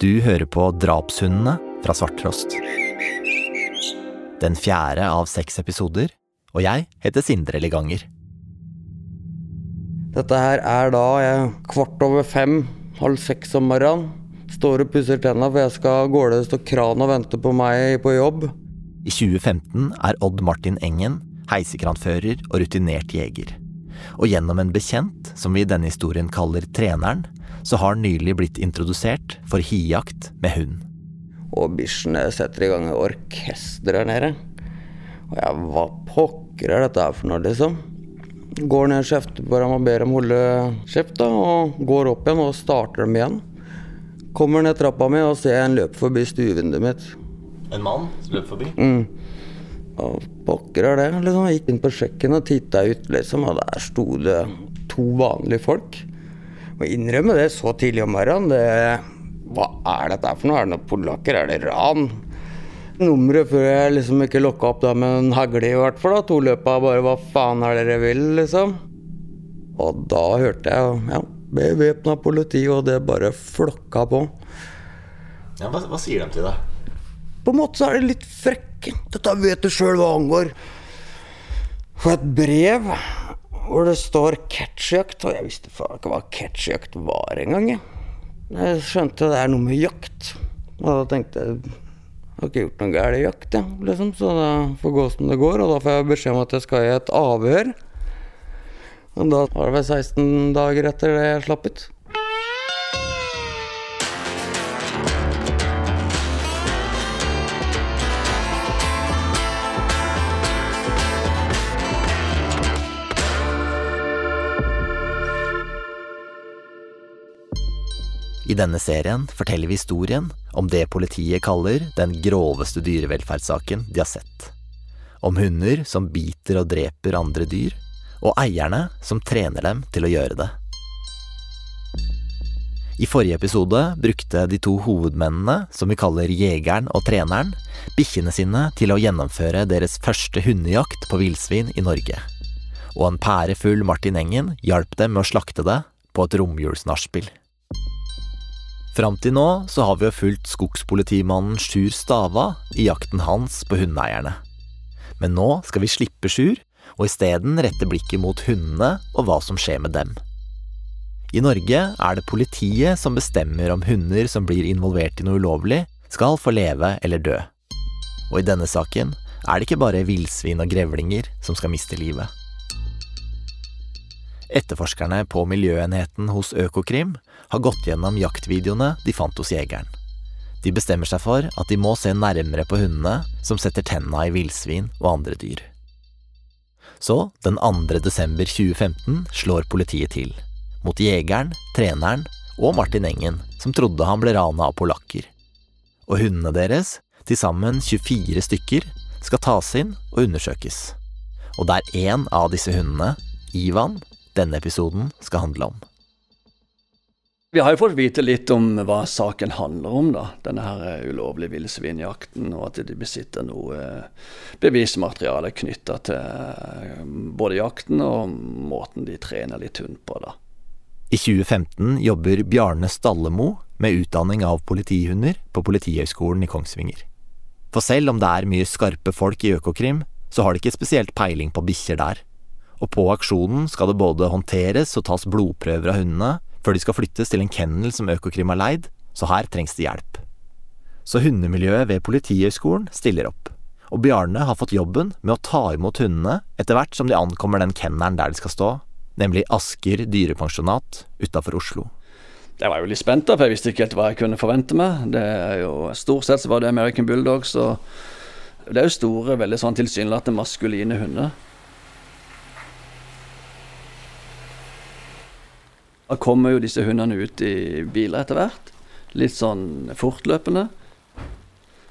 Du hører på Drapshundene fra Svarttrost. Den fjerde av seks episoder, og jeg heter Sindre Liganger. Dette her er da jeg, kvart over fem, halv seks om morgenen. Står og pusser tenna, for jeg skal av gårde. Det står kran og venter på meg på jobb. I 2015 er Odd Martin Engen heisekranfører og rutinert jeger. Og gjennom en bekjent, som vi i denne historien kaller treneren, så har han nylig blitt introdusert for hijakt med hund. Og bikkjene setter i gang et orkester her nede. Og jeg, hva pokker er dette her for noe, liksom? Går ned og kjefter på dem og ber dem holde kjeft, da, og går opp igjen og starter dem igjen. Kommer ned trappa mi og ser en løpe forbi stuevinduet mitt. En mann som løp forbi? Mm. Og pokker er det. Liksom. Jeg gikk inn på kjøkkenet og titta ut, liksom, og der sto det to vanlige folk. Må innrømme det så tidlig om morgenen. Det, hva er dette for noe? Er det noen polakker? Er det ran? Nummeret før jeg liksom ikke lokka opp da med en hagle, i hvert fall. da, To løpa bare 'hva faen er dere vil', liksom. Og da hørte jeg ja, bevæpna politi, og det bare flokka på. Ja, hva, hva sier de til deg? På en måte så er det litt frekke. Dette vet du sjøl hva angår. For et brev hvor det står catchjakt, og jeg visste faen ikke hva catchjakt var engang. Jeg. jeg skjønte det er noe med jakt. Og da tenkte jeg jeg har ikke gjort noe galt i jakt, jeg, liksom, så det får gå som det går. Og da får jeg beskjed om at jeg skal i et avhør. Og da var det vel 16 dager etter det jeg slapp ut. I denne serien forteller vi historien om det politiet kaller den groveste dyrevelferdssaken de har sett. Om hunder som biter og dreper andre dyr, og eierne som trener dem til å gjøre det. I forrige episode brukte de to hovedmennene, som vi kaller jegeren og treneren, bikkjene sine til å gjennomføre deres første hundejakt på villsvin i Norge. Og en pærefull Martin Engen hjalp dem med å slakte det på et romjulsnachspiel. Fram til nå så har vi jo fulgt skogspolitimannen Sjur Stava i jakten hans på hundeeierne. Men nå skal vi slippe Sjur, og isteden rette blikket mot hundene og hva som skjer med dem. I Norge er det politiet som bestemmer om hunder som blir involvert i noe ulovlig, skal få leve eller dø. Og i denne saken er det ikke bare villsvin og grevlinger som skal miste livet. Etterforskerne på miljøenheten hos Økokrim har gått gjennom jaktvideoene de fant hos jegeren. De bestemmer seg for at de må se nærmere på hundene som setter tenna i villsvin og andre dyr. Så, den 2. desember 2015 slår politiet til. Mot jegeren, treneren og Martin Engen, som trodde han ble rana av polakker. Og hundene deres, til sammen 24 stykker, skal tas inn og undersøkes. Og det er én av disse hundene, Ivan, denne episoden skal handle om. Vi har jo fått vite litt om hva saken handler om, da. Denne her ulovlige villsvinjakten, og at de besitter noe bevismateriale knytta til både jakten og måten de trener litt hund på, da. I 2015 jobber Bjarne Stallemo med utdanning av politihunder på Politihøgskolen i Kongsvinger. For selv om det er mye skarpe folk i Økokrim, så har de ikke spesielt peiling på bikkjer der. Og på aksjonen skal det både håndteres og tas blodprøver av hundene før de skal flyttes til en kennel som Økokrim har leid, så her trengs det hjelp. Så hundemiljøet ved Politihøgskolen stiller opp, og Bjarne har fått jobben med å ta imot hundene etter hvert som de ankommer den kennelen der de skal stå, nemlig Asker dyrepensjonat utafor Oslo. Jeg var jo litt spent, da, for jeg visste ikke helt hva jeg kunne forvente meg. Det er jo, Stort sett så var det American Bulldogs, og det er jo store, veldig sånn tilsynelatende maskuline hunder. Da kommer jo disse hundene ut i biler etter hvert. Litt sånn fortløpende.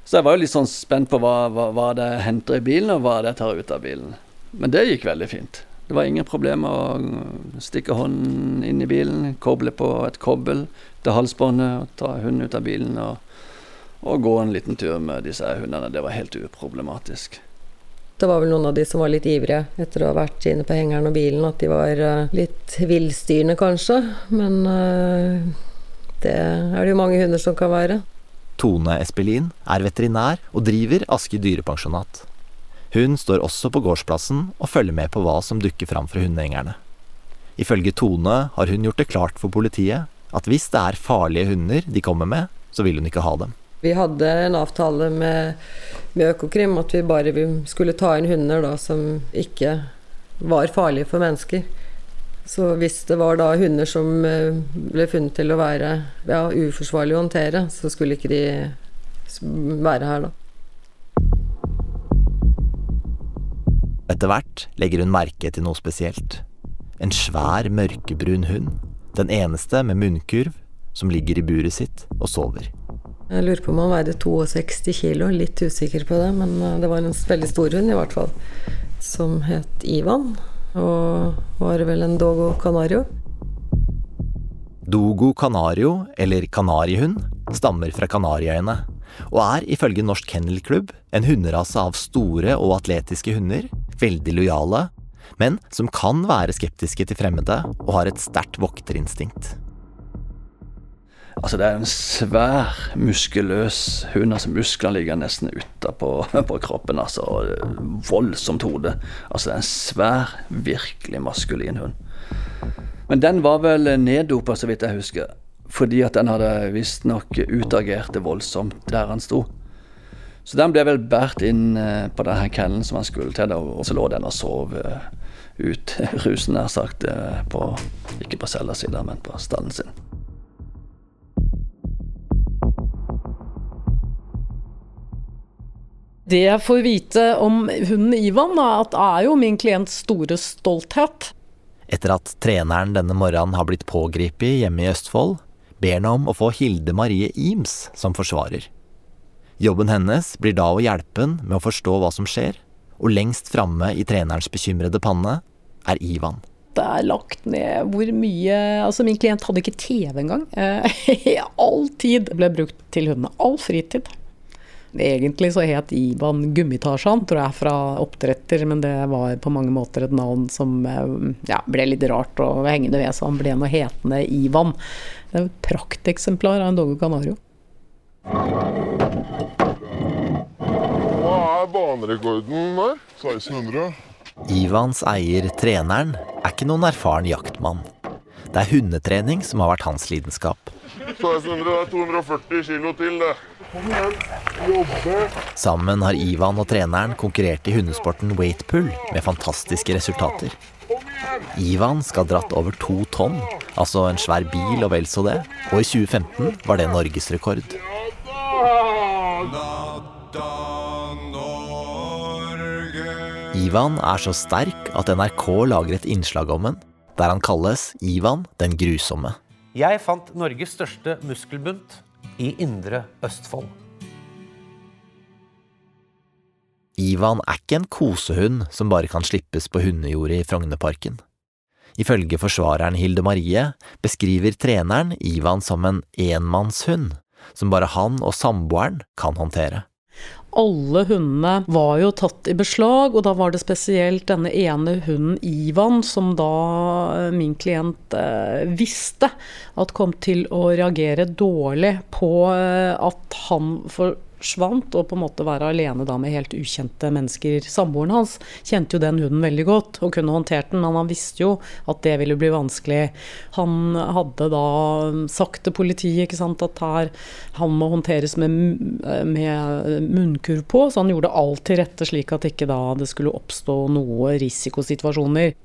Så jeg var jo litt sånn spent på hva, hva, hva det henter i bilen, og hva det tar ut av bilen. Men det gikk veldig fint. Det var ingen problemer å stikke hånden inn i bilen, koble på et kobbel til halsbåndet, og ta hunden ut av bilen og, og gå en liten tur med disse hundene. Det var helt uproblematisk. Det var vel noen av de som var litt ivrige etter å ha vært inne på hengeren og bilen, at de var uh, litt villstyrende kanskje. Men uh, Det er det jo mange hunder som kan være. Tone Espelin er veterinær og driver Aske dyrepensjonat. Hun står også på gårdsplassen og følger med på hva som dukker fram fra hundehengerne. Ifølge Tone har hun gjort det klart for politiet at hvis det er farlige hunder de kommer med, så vil hun ikke ha dem. Vi hadde en avtale med, med Økokrim at vi bare skulle ta inn hunder da, som ikke var farlige for mennesker. Så hvis det var da hunder som eh, ble funnet til å være ja, uforsvarlig å håndtere, så skulle ikke de være her da. Etter hvert legger hun merke til noe spesielt. En svær, mørkebrun hund. Den eneste med munnkurv, som ligger i buret sitt og sover. Jeg lurer på om han veide 62 kilo, litt usikker på det, men eh, det var en veldig stor hund i hvert fall. Som het Ivan, og var vel en Dogo Canario. Dogo Canario, eller kanarihund, stammer fra Kanariøyene, og er ifølge Norsk Kennelklubb en hunderase av store og atletiske hunder, veldig lojale, men som kan være skeptiske til fremmede og har et sterkt vokterinstinkt. Altså Det er en svær, muskuløs hund. altså Musklene ligger nesten utapå på kroppen. altså Voldsomt hode. Altså Det er en svær, virkelig maskulin hund. Men den var vel neddopa, så vidt jeg husker. Fordi at den hadde visstnok utagert det voldsomt der han sto. Så den ble vel båret inn eh, på denne kennelen som han skulle til, og så lå den og sov eh, ut rusen, nær sagt, eh, på, ikke på cella si, men på stallen sin. Det jeg får vite om hunden Ivan, er at er jo min klients store stolthet. Etter at treneren denne morgenen har blitt pågrepet hjemme i Østfold, ber han om å få Hilde Marie Ims som forsvarer. Jobben hennes blir da å hjelpe han med å forstå hva som skjer, og lengst framme i trenerens bekymrede panne er Ivan. Det er lagt ned hvor mye Altså, min klient hadde ikke TV engang. All tid ble brukt til hundene. All fritid. Egentlig så het Ivan Gummitarsan, tror jeg, fra oppdretter, men det var på mange måter et navn som eh, ja, ble litt rart å henge det ved, så han ble noe hetende Ivan. Det er et prakteksemplar av en Dogo Canario. Hva er banerekorden der? 1600? Ivans eier, treneren, er ikke noen erfaren jaktmann. Det er hundetrening som har vært hans lidenskap. 1600, det er 240 kilo til, det. Sammen har Ivan og treneren konkurrert i hundesporten weightpull med fantastiske resultater. Ivan skal ha dratt over to tonn, altså en svær bil og vel så det, og i 2015 var det norgesrekord. Ivan er så sterk at NRK lager et innslag om ham, der han kalles Ivan den grusomme. Jeg fant Norges største muskelbunt i Indre Østfold. Ivan er ikke en kosehund som bare kan slippes på hundejordet i Frognerparken. Ifølge forsvareren Hilde Marie beskriver treneren Ivan som en enmannshund, som bare han og samboeren kan håndtere. Alle hundene var jo tatt i beslag, og da var det spesielt denne ene hunden Ivan som da eh, min klient eh, visste at kom til å reagere dårlig på eh, at han for forsvant, og på en måte være alene da med helt ukjente mennesker. Samboeren hans kjente jo den hunden veldig godt og kunne håndtert den, men han visste jo at det ville bli vanskelig. Han hadde da sagt til politiet ikke sant, at her, han må håndteres med, med munnkurv på, så han gjorde alt til rette slik at ikke da det skulle oppstå noe risikosituasjoner.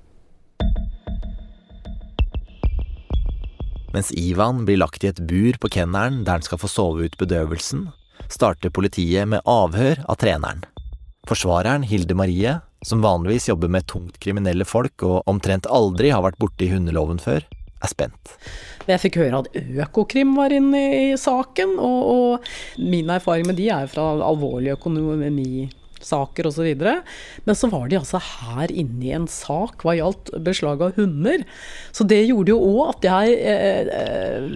Mens Ivan blir lagt i et bur på kennelen der han skal få sove ut bedøvelsen, starter politiet med avhør av treneren. Forsvareren Hilde Marie, som vanligvis jobber med tungt kriminelle folk og omtrent aldri har vært borti hundeloven før, er spent. Jeg fikk høre at Økokrim var inne i saken, og, og min erfaring med de er fra alvorlig økonomi saker osv. Men så var de altså her inne i en sak hva gjaldt beslag av hunder. Så det gjorde jo òg at jeg eh, eh,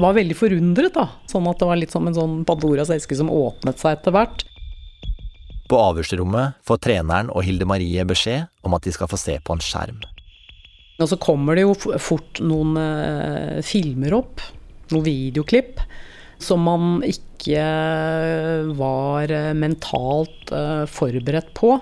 var veldig forundret, da. Sånn at det var litt som en sånn Pandoras eske som åpnet seg etter hvert. På avhørsrommet får treneren og Hilde Marie beskjed om at de skal få se på en skjerm. Og så kommer det jo fort noen eh, filmer opp noen videoklipp som man ikke var mentalt forberedt på.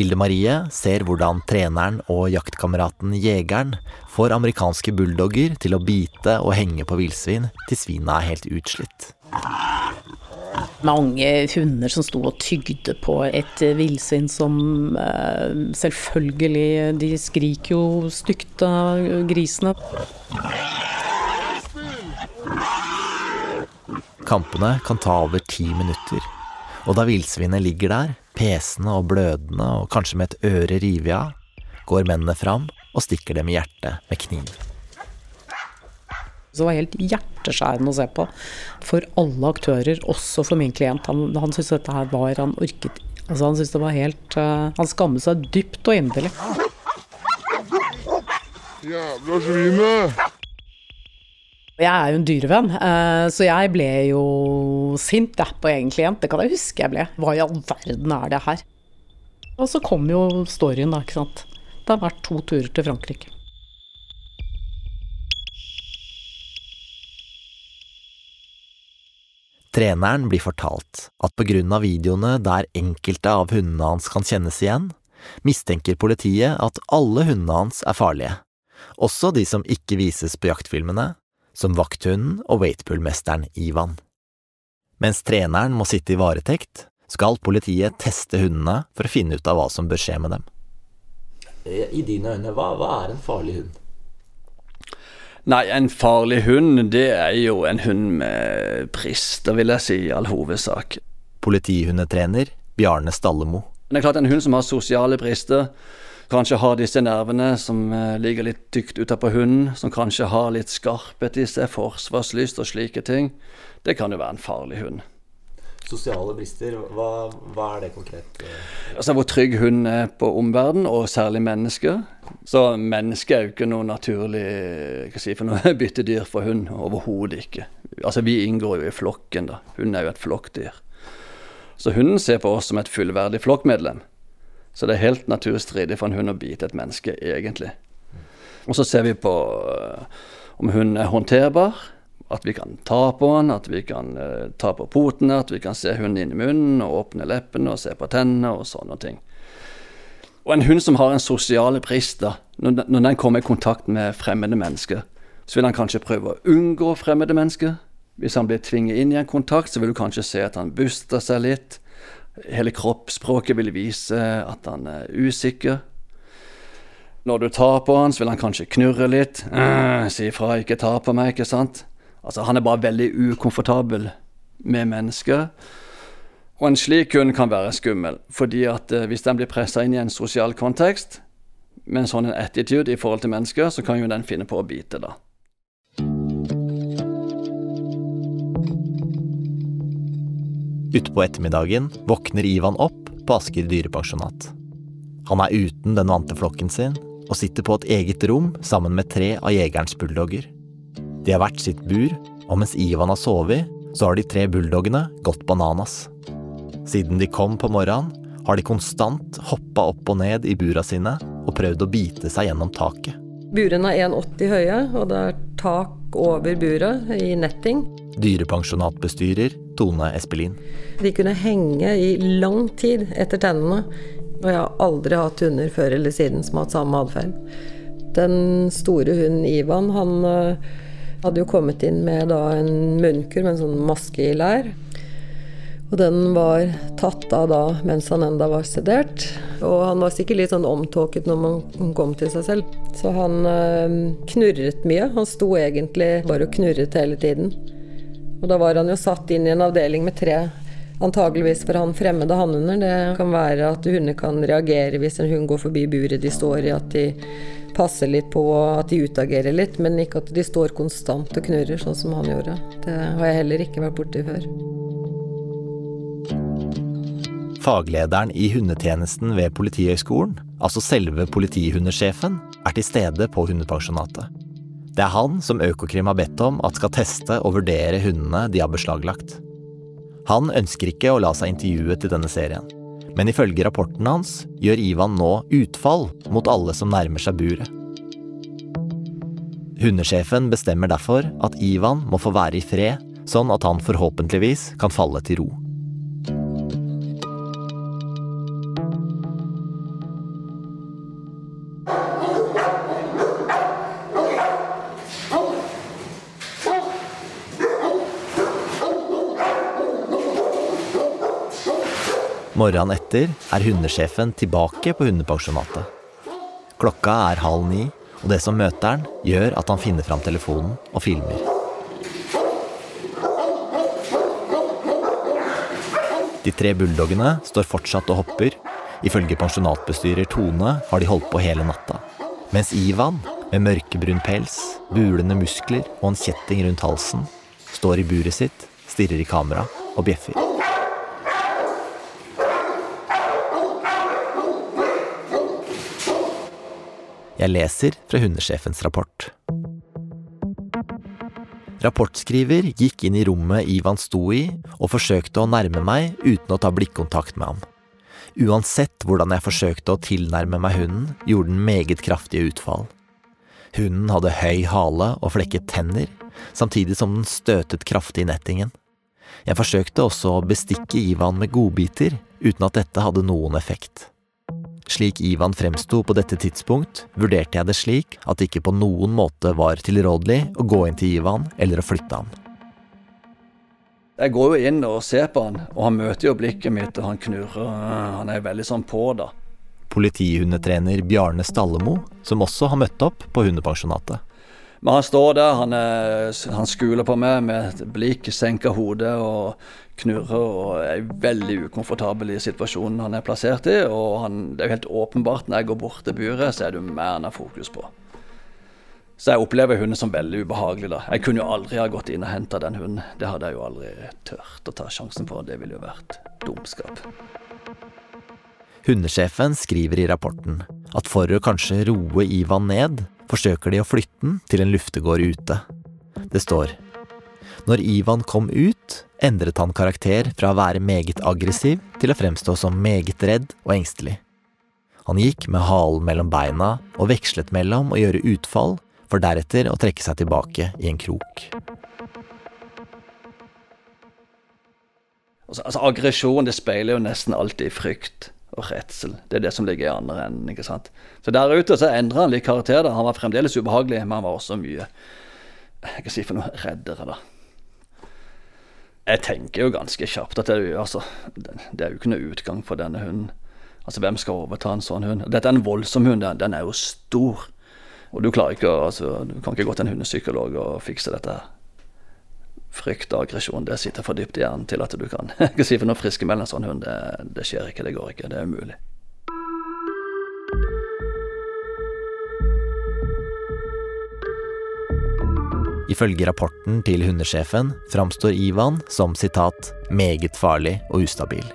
Hilde Marie ser hvordan treneren og jaktkameraten Jegeren får amerikanske bulldogger til å bite og henge på villsvin til svina er helt utslitt. Mange hunder som sto og tygde på et villsvin som eh, selvfølgelig De skriker jo stygt av grisene. Kampene kan ta over ti minutter, og da villsvinet ligger der, pesende og blødende og kanskje med et øre revet av, går mennene fram og stikker dem i hjertet med kniv. Det var helt hjerteskjærende å se på for alle aktører, også for min klient. Han, han syntes dette her var Han orket Altså, han syntes det var helt uh, Han skammet seg dypt og inderlig. Jævla svinet! Jeg er jo en dyrevenn, eh, så jeg ble jo sint jeg, på egen klient. Det kan jeg huske jeg ble. Hva i all verden er det her? Og så kom jo storyen, da, ikke sant. Det har vært to turer til Frankrike. Treneren blir fortalt at på grunn av videoene der enkelte av hundene hans kan kjennes igjen, mistenker politiet at alle hundene hans er farlige, også de som ikke vises på jaktfilmene, som vakthunden og waitpool-mesteren Ivan. Mens treneren må sitte i varetekt, skal politiet teste hundene for å finne ut av hva som bør skje med dem. I dine øyne, hva, hva er en farlig hund? Nei, en farlig hund, det er jo en hund med brister, vil jeg si, i all hovedsak. Politihundetrener Bjarne Stallemo. Det er klart en hund som har sosiale brister, kanskje har disse nervene som eh, ligger litt tykt utapå hunden, som kanskje har litt skarphet i seg, forsvarslyst og slike ting, det kan jo være en farlig hund. Sosiale brister, hva, hva er det konkret? Altså Hvor trygg hun er på omverdenen, og særlig mennesker. Så mennesket er jo ikke noe naturlig hva si, for noe byttedyr for hund. Overhodet ikke. Altså Vi inngår jo i flokken, da. Hun er jo et flokkdyr. Så hunden ser på oss som et fullverdig flokkmedlem. Så det er helt naturstridig for en hund å bite et menneske, egentlig. Og så ser vi på uh, om hunden er håndterbar. At vi kan ta på den, at vi kan uh, ta på potene, at vi kan se hunden inn i munnen og åpne leppene og se på tennene og sånne ting. Og en hund som har en sosial brist, da, når, den kommer i kontakt med fremmede mennesker, så vil han kanskje prøve å unngå fremmede mennesker. Hvis han blir tvinget inn i en kontakt, så vil du kanskje se at han buster seg litt. Hele kroppsspråket vil vise at han er usikker. Når du tar på han, så vil han kanskje knurre litt. Øh, si ifra, ikke ta på meg, ikke sant? Altså, han er bare veldig ukomfortabel med mennesker. Og en slik hund kan være skummel, fordi at eh, hvis den blir pressa inn i en sosial kontekst med en sånn attitude i forhold til mennesker, så kan jo den finne på å bite, da. Utpå ettermiddagen våkner Ivan opp på Asker dyrepensjonat. Han er uten den vante flokken sin og sitter på et eget rom sammen med tre av jegerens bulldogger. De har hvert sitt bur, og mens Ivan har sovet, så har de tre bulldogene gått bananas. Siden de kom på morgenen, har de konstant hoppa opp og ned i bura sine og prøvd å bite seg gjennom taket. Burene er 1,80 høye, og det er tak over buret i netting. Dyrepensjonatbestyrer Tone Espelin. De kunne henge i lang tid etter tennene. Og jeg har aldri hatt hunder før eller siden som har hatt samme atferd. Den store hunden Ivan, han uh, hadde jo kommet inn med da en munnkur med en sånn maske i lær. Og den var tatt av da mens han enda var sedert. Og han var sikkert litt sånn omtåket når man kom til seg selv. Så han øh, knurret mye. Han sto egentlig bare og knurret hele tiden. Og da var han jo satt inn i en avdeling med tre antageligvis for han fremmede hannhunder. Det kan være at hunder kan reagere hvis en hund går forbi buret de står i, at de passer litt på, at de utagerer litt, men ikke at de står konstant og knurrer, sånn som han gjorde. Det har jeg heller ikke vært borti før. Faglederen i hundetjenesten ved Politihøgskolen, altså selve politihundesjefen, er til stede på hundepensjonatet. Det er han som Økokrim har bedt om at skal teste og vurdere hundene de har beslaglagt. Han ønsker ikke å la seg intervjue til denne serien. Men ifølge rapporten hans gjør Ivan nå utfall mot alle som nærmer seg buret. Hundesjefen bestemmer derfor at Ivan må få være i fred, sånn at han forhåpentligvis kan falle til ro. Morgenen etter er hundesjefen tilbake på hundepensjonatet. Klokka er halv ni, og det som møter han, gjør at han finner fram telefonen og filmer. De tre bulldogene står fortsatt og hopper. Ifølge pensjonatbestyrer Tone har de holdt på hele natta. Mens Ivan, med mørkebrun pels, bulende muskler og en kjetting rundt halsen, står i buret sitt, stirrer i kamera og bjeffer. Jeg leser fra hundesjefens rapport. Rapportskriver gikk inn i rommet Ivan sto i, og forsøkte å nærme meg uten å ta blikkontakt med ham. Uansett hvordan jeg forsøkte å tilnærme meg hunden, gjorde den meget kraftige utfall. Hunden hadde høy hale og flekket tenner, samtidig som den støtet kraftig i nettingen. Jeg forsøkte også å bestikke Ivan med godbiter, uten at dette hadde noen effekt. Slik Ivan fremsto på dette tidspunkt, vurderte jeg det slik at det ikke på noen måte var tilrådelig å gå inn til Ivan eller å flytte han. Jeg går jo inn og ser på han, og han møter jo blikket mitt, og han knurrer. Han er veldig sånn på, da. Politihundetrener Bjarne Stallemo, som også har møtt opp på hundepensjonatet. Men han står der, han, han skuler på meg med et blikk, senker hodet og knurrer og er veldig ukomfortabel i situasjonen han er plassert i. Og han, det er jo helt åpenbart når jeg går bort til buret, så er det jo mer enn har fokus på. Så jeg opplever hunden som veldig ubehagelig. da. Jeg kunne jo aldri ha gått inn og henta den hunden. Det hadde jeg jo aldri tørt å ta sjansen på. Det ville jo vært dumskap. Hundesjefen skriver i rapporten at for å kanskje roe Ivan ned, forsøker de å flytte den til en luftegård ute. Det står Når Ivan kom ut, endret han karakter fra å være meget aggressiv til å fremstå som meget redd og engstelig. Han gikk med halen mellom beina og vekslet mellom å gjøre utfall, for deretter å trekke seg tilbake i en krok. Altså, altså Aggresjon det speiler jo nesten alltid frykt og redsel. Det er det som ligger i andre enden. ikke sant? Så der ute så endra han litt karakter. da. Han var fremdeles ubehagelig, men han var også mye jeg kan si for noe reddere, da. Jeg tenker jo ganske kjapt at det altså, det er jo ikke noe utgang for denne hunden. Altså, Hvem skal overta en sånn hund? Dette er en voldsom hund. Den er jo stor. Og du klarer ikke altså, du kan ikke gå til en hundepsykolog og fikse dette her frykt og aggresjon det sitter for dypt i hjernen til at du kan ikke si for noe friskmelde en sånn hund. Det, det skjer ikke, det går ikke, det er umulig. Ifølge rapporten til hundesjefen framstår Ivan som sitat, 'meget farlig og ustabil'.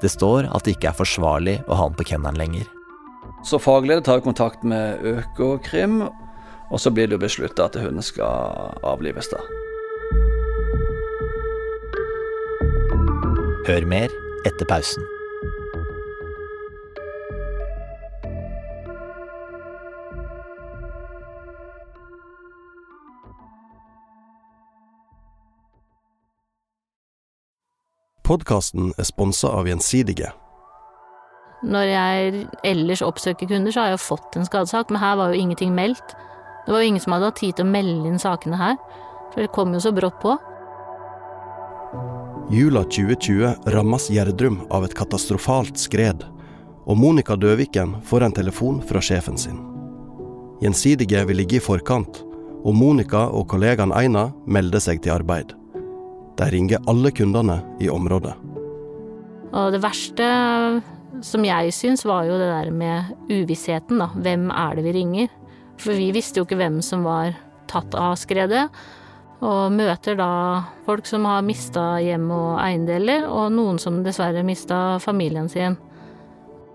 Det står at det ikke er forsvarlig å ha han på kennelen lenger. Så fagleder tar kontakt med Økokrim, og så blir det beslutta at hunden skal avlives. da. Hør mer etter pausen. Podkasten er sponsa av Gjensidige. Når jeg ellers oppsøker kunder, så har jeg jo fått en skadesak, men her var jo ingenting meldt. Det var jo ingen som hadde hatt tid til å melde inn sakene her, for det kom jo så brått på. Jula 2020 rammes Gjerdrum av et katastrofalt skred, og Monica Døviken får en telefon fra sjefen sin. Gjensidige vil ligge i forkant, og Monica og kollegaen Eina melder seg til arbeid. De ringer alle kundene i området. Og det verste som jeg syns, var jo det der med uvissheten, da. Hvem er det vi ringer? For vi visste jo ikke hvem som var tatt av skredet. Og møter da folk som har mista hjem og eiendeler, og noen som dessverre mista familien sin.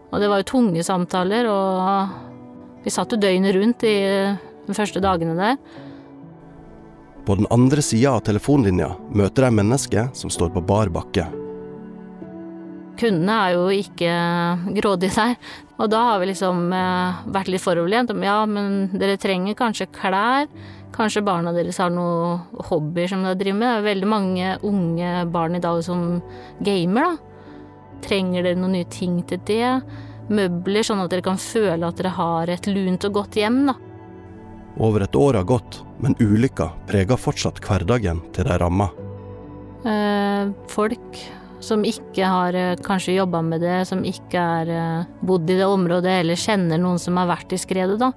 Og det var jo tunge samtaler, og vi satt jo døgnet rundt i de første dagene der. På den andre sida av telefonlinja møter de mennesker som står på bar bakke. Kundene er jo ikke grådige der. Og da har vi liksom eh, vært litt foroverlent. om Ja, men dere trenger kanskje klær. Kanskje barna deres har noen hobbyer som de driver med. Det er veldig mange unge barn i dag som gamer, da. Trenger dere noen nye ting til det? Møbler, sånn at dere kan føle at dere har et lunt og godt hjem, da. Over et år har gått, men ulykka preger fortsatt hverdagen til de ramma. Eh, folk som ikke har eh, kanskje jobba med det, som ikke har eh, bodd i det området eller kjenner noen som har vært i skredet, da.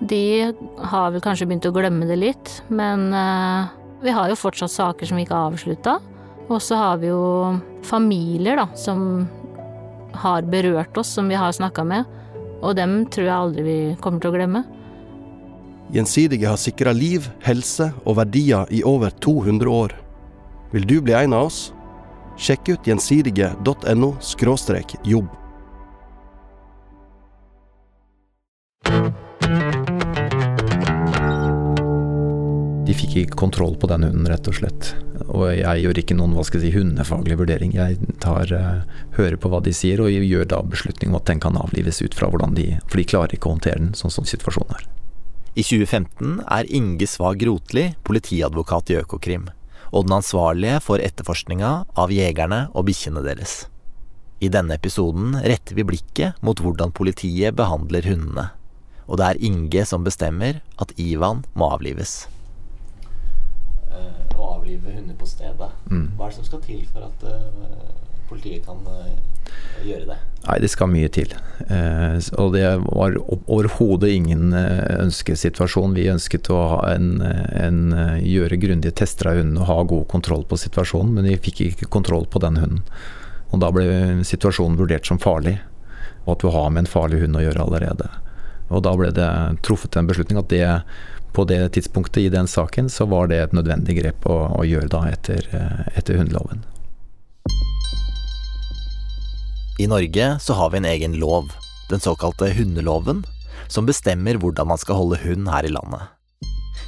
De har vel kanskje begynt å glemme det litt, men eh, vi har jo fortsatt saker som vi ikke har avslutta. Og så har vi jo familier, da, som har berørt oss, som vi har snakka med. Og dem tror jeg aldri vi kommer til å glemme. Gjensidige har sikra liv, helse og verdier i over 200 år. Vil du bli en av oss? Sjekk ut gjensidige.no jobb. De fikk ikke kontroll på den hunden, rett og slett. Og jeg gjør ikke noen hva skal jeg si, hundefaglig vurdering. Jeg tar, uh, hører på hva de sier, og gjør da beslutning om at den kan avlives ut fra hvordan de For de klarer ikke å håndtere den sånn som situasjonen er. I 2015 er Inge Svag Rotli politiadvokat i Økokrim, og den ansvarlige for etterforskninga av jegerne og bikkjene deres. I denne episoden retter vi blikket mot hvordan politiet behandler hundene. Og det er Inge som bestemmer at Ivan må avlives. Å avlive hunder på stedet. Hva er det som skal til for at politiet kan gjøre det? Nei, det skal mye til. Eh, og det var overhodet ingen eh, ønskesituasjon. Vi ønsket å en, en, gjøre grundige tester av hunden og ha god kontroll på situasjonen, men vi fikk ikke kontroll på den hunden. Og da ble situasjonen vurdert som farlig, og at vi har med en farlig hund å gjøre allerede. Og da ble det truffet en beslutning at det på det tidspunktet i den saken, så var det et nødvendig grep å, å gjøre da etter, etter hundeloven. I Norge så har vi en egen lov, den såkalte hundeloven, som bestemmer hvordan man skal holde hund her i landet.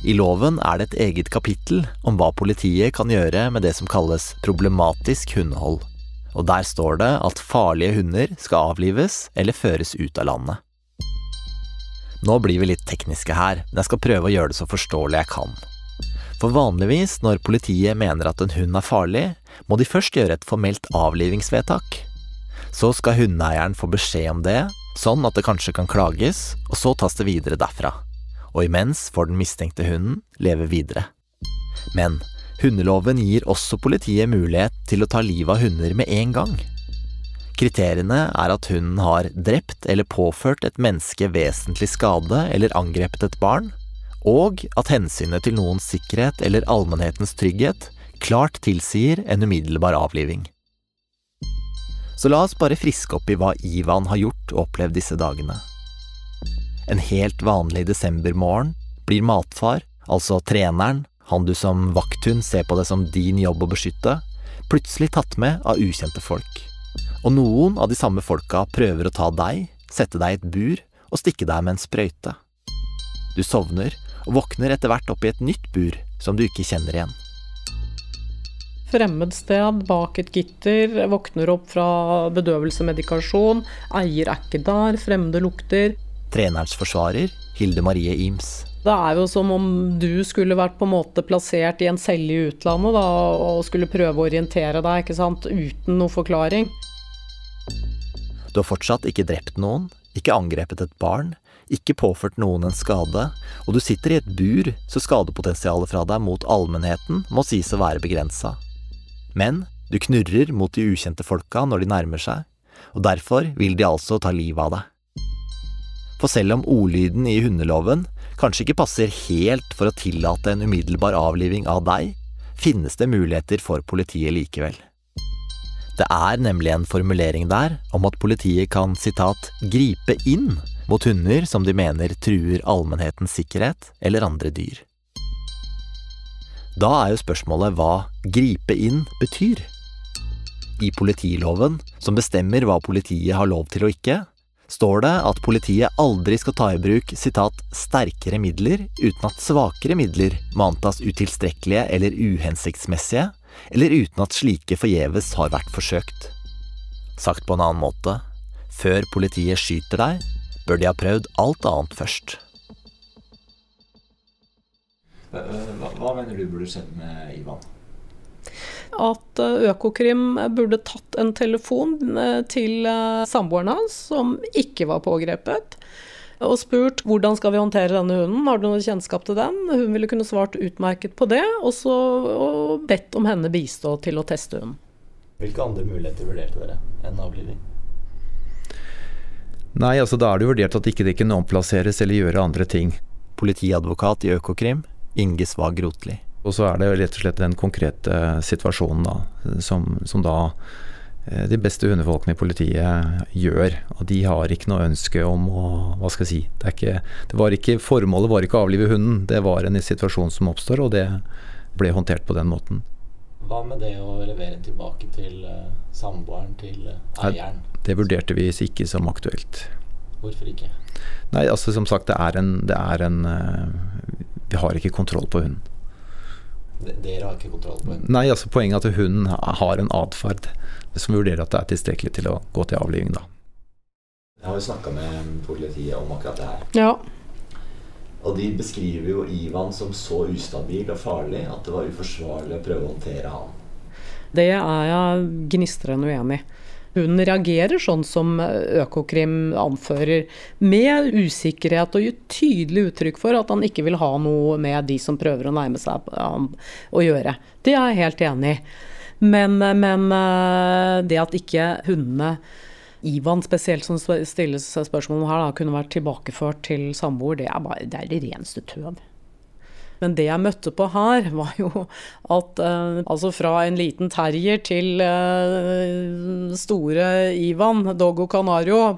I loven er det et eget kapittel om hva politiet kan gjøre med det som kalles problematisk hundehold, og der står det at farlige hunder skal avlives eller føres ut av landet. Nå blir vi litt tekniske her, men jeg skal prøve å gjøre det så forståelig jeg kan. For vanligvis når politiet mener at en hund er farlig, må de først gjøre et formelt avlivingsvedtak. Så skal hundeeieren få beskjed om det, sånn at det kanskje kan klages, og så tas det videre derfra. Og imens får den mistenkte hunden leve videre. Men hundeloven gir også politiet mulighet til å ta livet av hunder med en gang. Kriteriene er at hunden har drept eller påført et menneske vesentlig skade eller angrepet et barn, og at hensynet til noens sikkerhet eller allmennhetens trygghet klart tilsier en umiddelbar avliving. Så la oss bare friske opp i hva Ivan har gjort og opplevd disse dagene. En helt vanlig desembermorgen blir matfar, altså treneren, han du som vakthund ser på det som din jobb å beskytte, plutselig tatt med av ukjente folk. Og noen av de samme folka prøver å ta deg, sette deg i et bur og stikke deg med en sprøyte. Du sovner og våkner etter hvert opp i et nytt bur som du ikke kjenner igjen. Fremmed sted, bak et gitter, våkner opp fra bedøvelsesmedikasjon, eier er ikke der, fremmede lukter. Trenerens forsvarer, Hilde Marie Ims. Det er jo som om du skulle vært på en måte plassert i en celle i utlandet da, og skulle prøve å orientere deg, ikke sant, uten noe forklaring. Du har fortsatt ikke drept noen, ikke angrepet et barn, ikke påført noen en skade, og du sitter i et bur, så skadepotensialet fra deg mot allmennheten må sies å være begrensa. Men du knurrer mot de ukjente folka når de nærmer seg, og derfor vil de altså ta livet av deg. For selv om ordlyden i hundeloven kanskje ikke passer helt for å tillate en umiddelbar avliving av deg, finnes det muligheter for politiet likevel. Det er nemlig en formulering der om at politiet kan sitat, 'gripe inn' mot hunder som de mener truer allmennhetens sikkerhet eller andre dyr. Da er jo spørsmålet hva 'gripe inn' betyr. I politiloven, som bestemmer hva politiet har lov til og ikke, står det at politiet aldri skal ta i bruk citat, 'sterkere midler' uten at svakere midler må antas utilstrekkelige eller uhensiktsmessige, eller uten at slike forgjeves har vært forsøkt. Sagt på en annen måte, før politiet skyter deg, bør de ha prøvd alt annet først. Hva, hva mener du burde skjedd med Ivan? At eh, Økokrim burde tatt en telefon eh, til eh, samboeren hans, som ikke var pågrepet, og spurt hvordan skal vi håndtere denne hunden, har du noe kjennskap til den? Hun ville kunne svart utmerket på det, og så og bedt om henne bistå til å teste hunden. Hvilke andre muligheter vurderte dere enn avliving? Nei, altså da er det jo vurdert at ikke det kunne omplasseres eller gjøre andre ting. Politiadvokat i Økokrim, Inge Svag Rotli. Og så er det rett og slett den konkrete situasjonen da, som, som da eh, de beste hundefolkene i politiet gjør. Og de har ikke noe ønske om å Hva skal jeg si det, er ikke, det var ikke, Formålet var ikke å avlive hunden, det var en situasjon som oppstår, og det ble håndtert på den måten. Hva med det å levere den tilbake til uh, samboeren, til eieren? Det vurderte vi ikke som aktuelt. Hvorfor ikke? Nei, altså som sagt, det er en, det er en Vi har ikke kontroll på hunden. Dere har ikke kontroll på hunden? Nei, altså poenget er at hunden har en atferd som vurderer at det er tilstrekkelig til å gå til avliving, da. Jeg har jo snakka med politiet om akkurat det her. Ja. Og de beskriver jo Ivan som så ustabil og farlig at det var uforsvarlig å prøve å håndtere han. Det er jeg gnistrende uenig i. Hun reagerer sånn som Økokrim anfører, med usikkerhet og gir tydelig uttrykk for at han ikke vil ha noe med de som prøver å nærme seg ham å gjøre. Det er jeg helt enig i. Men, men det at ikke hundene Ivan spesielt, som stilles spørsmål om her, da, kunne vært tilbakeført til samboer, det er, bare, det er det reneste tøv. Men det jeg møtte på her, var jo at eh, altså fra en liten terrier til eh, store Ivan, Dogo Canario,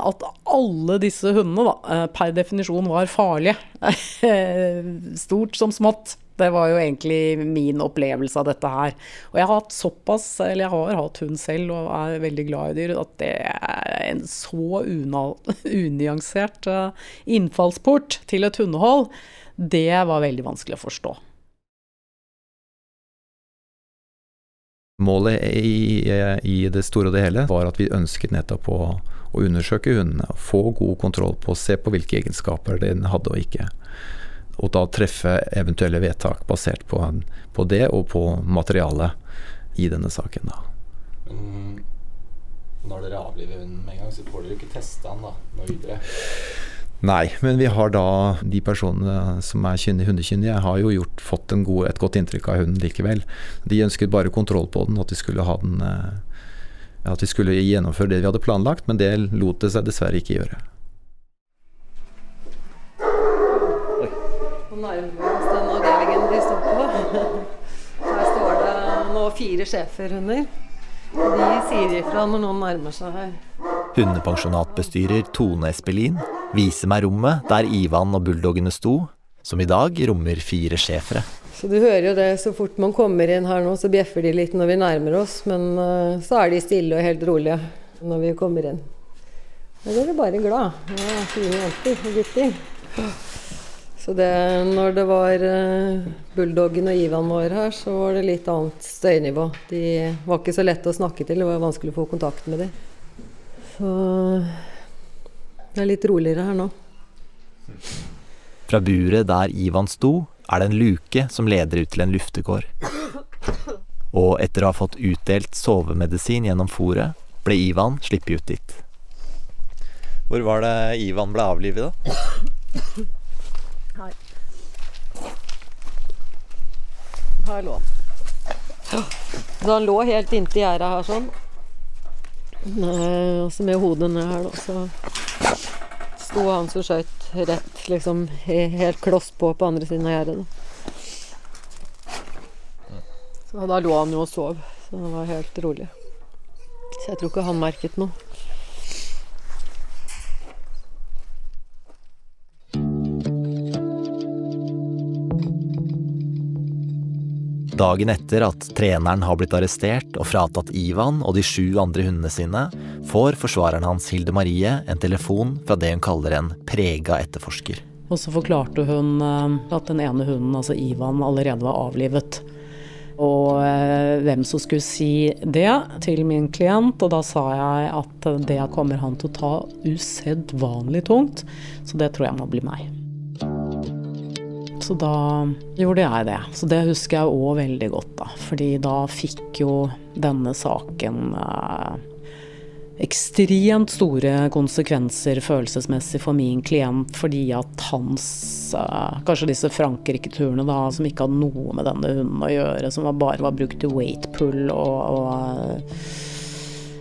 at alle disse hundene da, uh, per definisjon var farlige. Stort som smått. Det var jo egentlig min opplevelse av dette her. Og jeg har hatt såpass, eller jeg har hatt hund selv og er veldig glad i dyr, at det er en så unyansert innfallsport til et hundehold det var veldig vanskelig å forstå. Målet i, i, det store og det hele var at vi ønsket nettopp å, å undersøke hundene. Få god kontroll på, å se på hvilke egenskaper den hadde og ikke. Og da treffe eventuelle vedtak basert på, på det og på materialet i denne saken. Da. Men når dere avliver hunden med en gang, så får dere ikke teste den da, noe videre? Nei, men vi har da de personene som er kyndige, hundekyndige, har jo gjort, fått god, et godt inntrykk av hunden likevel. De ønsket bare kontroll på den, at de skulle ha den eh, At vi skulle gjennomføre det vi hadde planlagt, men det lot det seg dessverre ikke gjøre. Nå nærmer vi oss den avdelingen de står på. Her står det nå fire schæferhunder. De sier ifra når noen nærmer seg her. Hundepensjonatbestyrer Tone Espelin viser meg rommet der Ivan og bulldogene sto, som i dag rommer fire schæfere. Så du hører jo det så fort man kommer inn her nå, så bjeffer de litt når vi nærmer oss. Men uh, så er de stille og helt rolige når vi kommer inn. Da blir du bare glad. Ja, fine jenter og gutter. Så det, når det var uh, bulldoggen og Ivan var her, så var det litt annet støynivå. De var ikke så lette å snakke til, det var vanskelig å få kontakt med dem. Så det er litt roligere her nå. Fra buret der Ivan sto, er det en luke som leder ut til en luftegård. Og etter å ha fått utdelt sovemedisin gjennom fòret, ble Ivan sluppet ut dit. Hvor var det Ivan ble avlivet, da? Her. Her lå han. Så han lå helt inntil gjerdet her sånn. Og så med hodet ned her, da, så sto han som skøyt rett, liksom helt kloss på på andre siden av gjerdet. Så da lå han jo og sov, så det var helt rolig. Så jeg tror ikke han merket noe. Dagen etter at treneren har blitt arrestert og fratatt Ivan og de sju andre hundene sine, får forsvareren hans Hilde Marie en telefon fra det hun kaller en prega etterforsker. Og så forklarte hun eh, at den ene hunden, altså Ivan, allerede var avlivet. Og eh, hvem som skulle si det til min klient, og da sa jeg at det kommer han til å ta usedvanlig tungt, så det tror jeg må bli meg. Så da gjorde jeg det. Så det husker jeg òg veldig godt, da. Fordi da fikk jo denne saken eh, ekstremt store konsekvenser følelsesmessig for min klient, fordi at hans eh, Kanskje disse Frankrike-turene da, som ikke hadde noe med denne hunden å gjøre, som var, bare var brukt til weight pull og, og eh,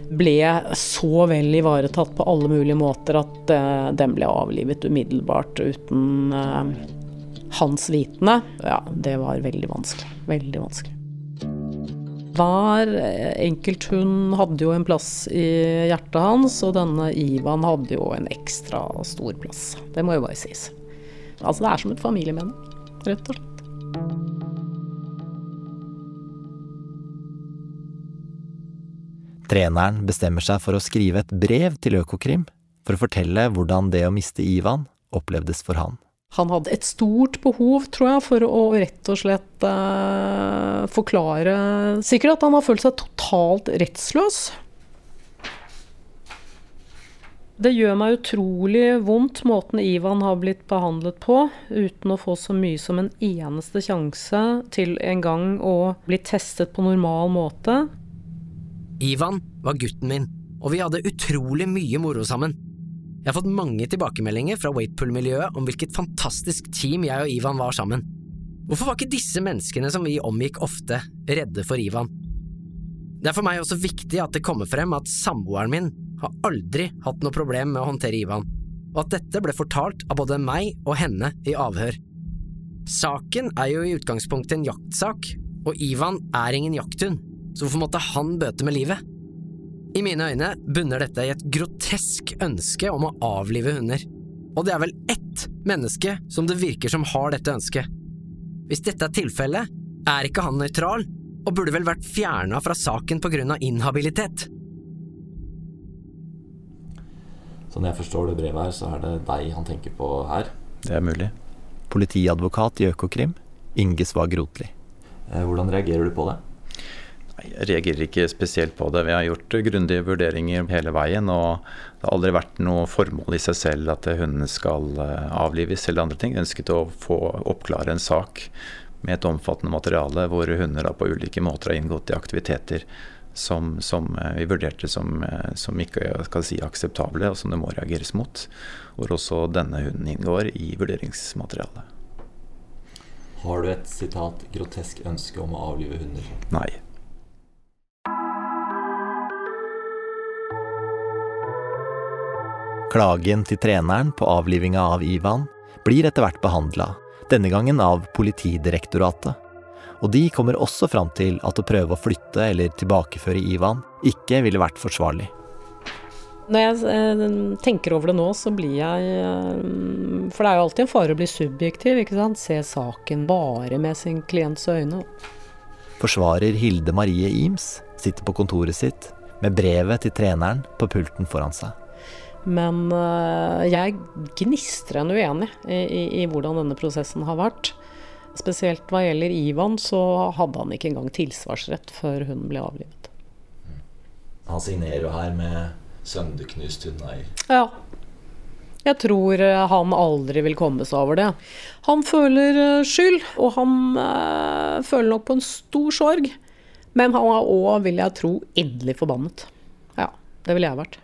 ble så vel ivaretatt på alle mulige måter at eh, den ble avlivet umiddelbart uten uh, hans vitende, ja, det var veldig vanskelig. Veldig vanskelig. Hver enkelt hund hadde jo en plass i hjertet hans, og denne Ivan hadde jo en ekstra stor plass. Det må jo bare sies. Altså, det er som et familiemedlem, rett og slett. Treneren bestemmer seg for å skrive et brev til Økokrim for å fortelle hvordan det å miste Ivan opplevdes for han. Han hadde et stort behov, tror jeg, for å rett og slett eh, forklare Sikkert at han har følt seg totalt rettsløs. Det gjør meg utrolig vondt måten Ivan har blitt behandlet på, uten å få så mye som en eneste sjanse til en gang å bli testet på normal måte. Ivan var gutten min, og vi hadde utrolig mye moro sammen. Jeg har fått mange tilbakemeldinger fra Waitpool-miljøet om hvilket fantastisk team jeg og Ivan var sammen. Hvorfor var ikke disse menneskene som vi omgikk ofte, redde for Ivan? Det er for meg også viktig at det kommer frem at samboeren min har aldri hatt noe problem med å håndtere Ivan, og at dette ble fortalt av både meg og henne i avhør. Saken er jo i utgangspunktet en jaktsak, og Ivan er ingen jakthund, så hvorfor måtte han bøte med livet? I mine øyne bunner dette i et grotesk ønske om å avlive hunder. Og det er vel ett menneske som det virker som har dette ønsket. Hvis dette er tilfellet, er ikke han nøytral, og burde vel vært fjerna fra saken på grunn av inhabilitet. Sånn jeg forstår det brevet her, så er det deg han tenker på her. Det er mulig. Politiadvokat i Økokrim, Inge Svag Rotli. Eh, hvordan reagerer du på det? Jeg reagerer ikke spesielt på det. Vi har gjort grundige vurderinger hele veien. Og det har aldri vært noe formål i seg selv at hundene skal eh, avlives eller andre ting. Jeg ønsket å få oppklare en sak med et omfattende materiale hvor hunder på ulike måter har inngått i aktiviteter som, som eh, vi vurderte som, eh, som ikke si akseptable, og som det må reageres mot. Hvor også denne hunden inngår i vurderingsmaterialet. Har du et sitat grotesk ønske om å avlive hunder? Nei. Klagen til treneren på avlivinga av Ivan blir etter hvert behandla, denne gangen av Politidirektoratet. Og de kommer også fram til at å prøve å flytte eller tilbakeføre Ivan ikke ville vært forsvarlig. Når jeg eh, tenker over det nå, så blir jeg eh, For det er jo alltid en fare å bli subjektiv, ikke sant. Se saken bare med sin klients øyne. Forsvarer Hilde Marie Ims sitter på kontoret sitt med brevet til treneren på pulten foran seg. Men jeg gnistrer en uenig i, i, i, hvordan denne prosessen har vært. Spesielt hva gjelder Ivan, så hadde han ikke engang tilsvarsrett før hun ble avlivet. Han signerer jo her med 'sønderknust hundeeier'. Ja. Jeg tror eh, han aldri vil komme seg over det. Han føler eh, skyld, og han øh, føler nok på en stor sorg. Men han er òg, vil jeg tro, inderlig forbannet. Ja, det ville jeg vært.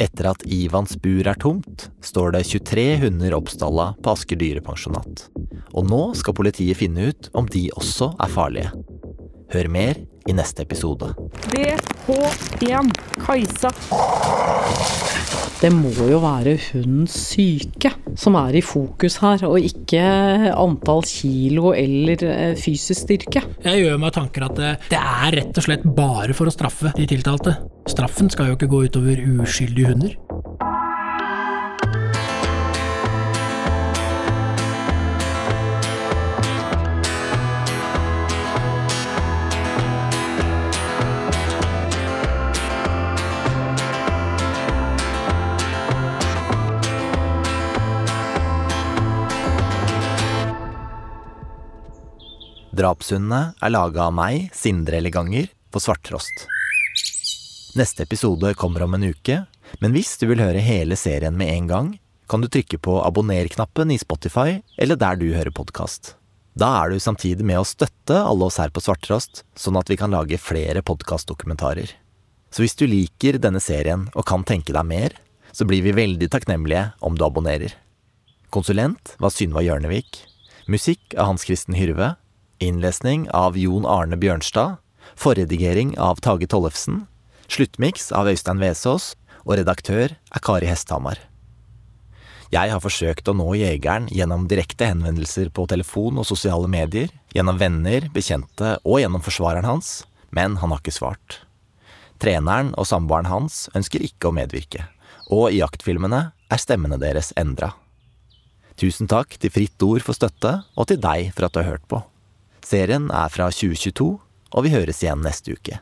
Etter at Ivans bur er tomt, står det 23 hunder oppstalla på Asker dyrepensjonat. Og nå skal politiet finne ut om de også er farlige. Hør mer i neste episode. DH1 Kajsa. Det må jo være hundens syke som er i fokus her, og ikke antall kilo eller eh, fysisk styrke. Jeg gjør meg tanker at det, det er rett og slett bare for å straffe de tiltalte. Straffen skal jo ikke gå utover uskyldige hunder. Drapshundene er laga av meg, Sindre Eleganger, på Svarttrost. Neste episode kommer om en uke, men hvis du vil høre hele serien med en gang, kan du trykke på abonner-knappen i Spotify eller der du hører podkast. Da er du samtidig med å støtte alle oss her på Svarttrost, sånn at vi kan lage flere podkastdokumentarer. Så hvis du liker denne serien og kan tenke deg mer, så blir vi veldig takknemlige om du abonnerer. Konsulent var Synva Hjørnevik. Musikk av Hans Kristen Hyrve. Innlesning av Jon Arne Bjørnstad. Forredigering av Tage Tollefsen. Sluttmiks av Øystein Vesaas. Og redaktør er Kari Hesthamar. Jeg har forsøkt å nå jegeren gjennom direkte henvendelser på telefon og sosiale medier, gjennom venner, bekjente og gjennom forsvareren hans, men han har ikke svart. Treneren og samboeren hans ønsker ikke å medvirke, og i jaktfilmene er stemmene deres endra. Tusen takk til Fritt Ord for støtte, og til deg for at du har hørt på. Serien er fra 2022, og vi høres igjen neste uke.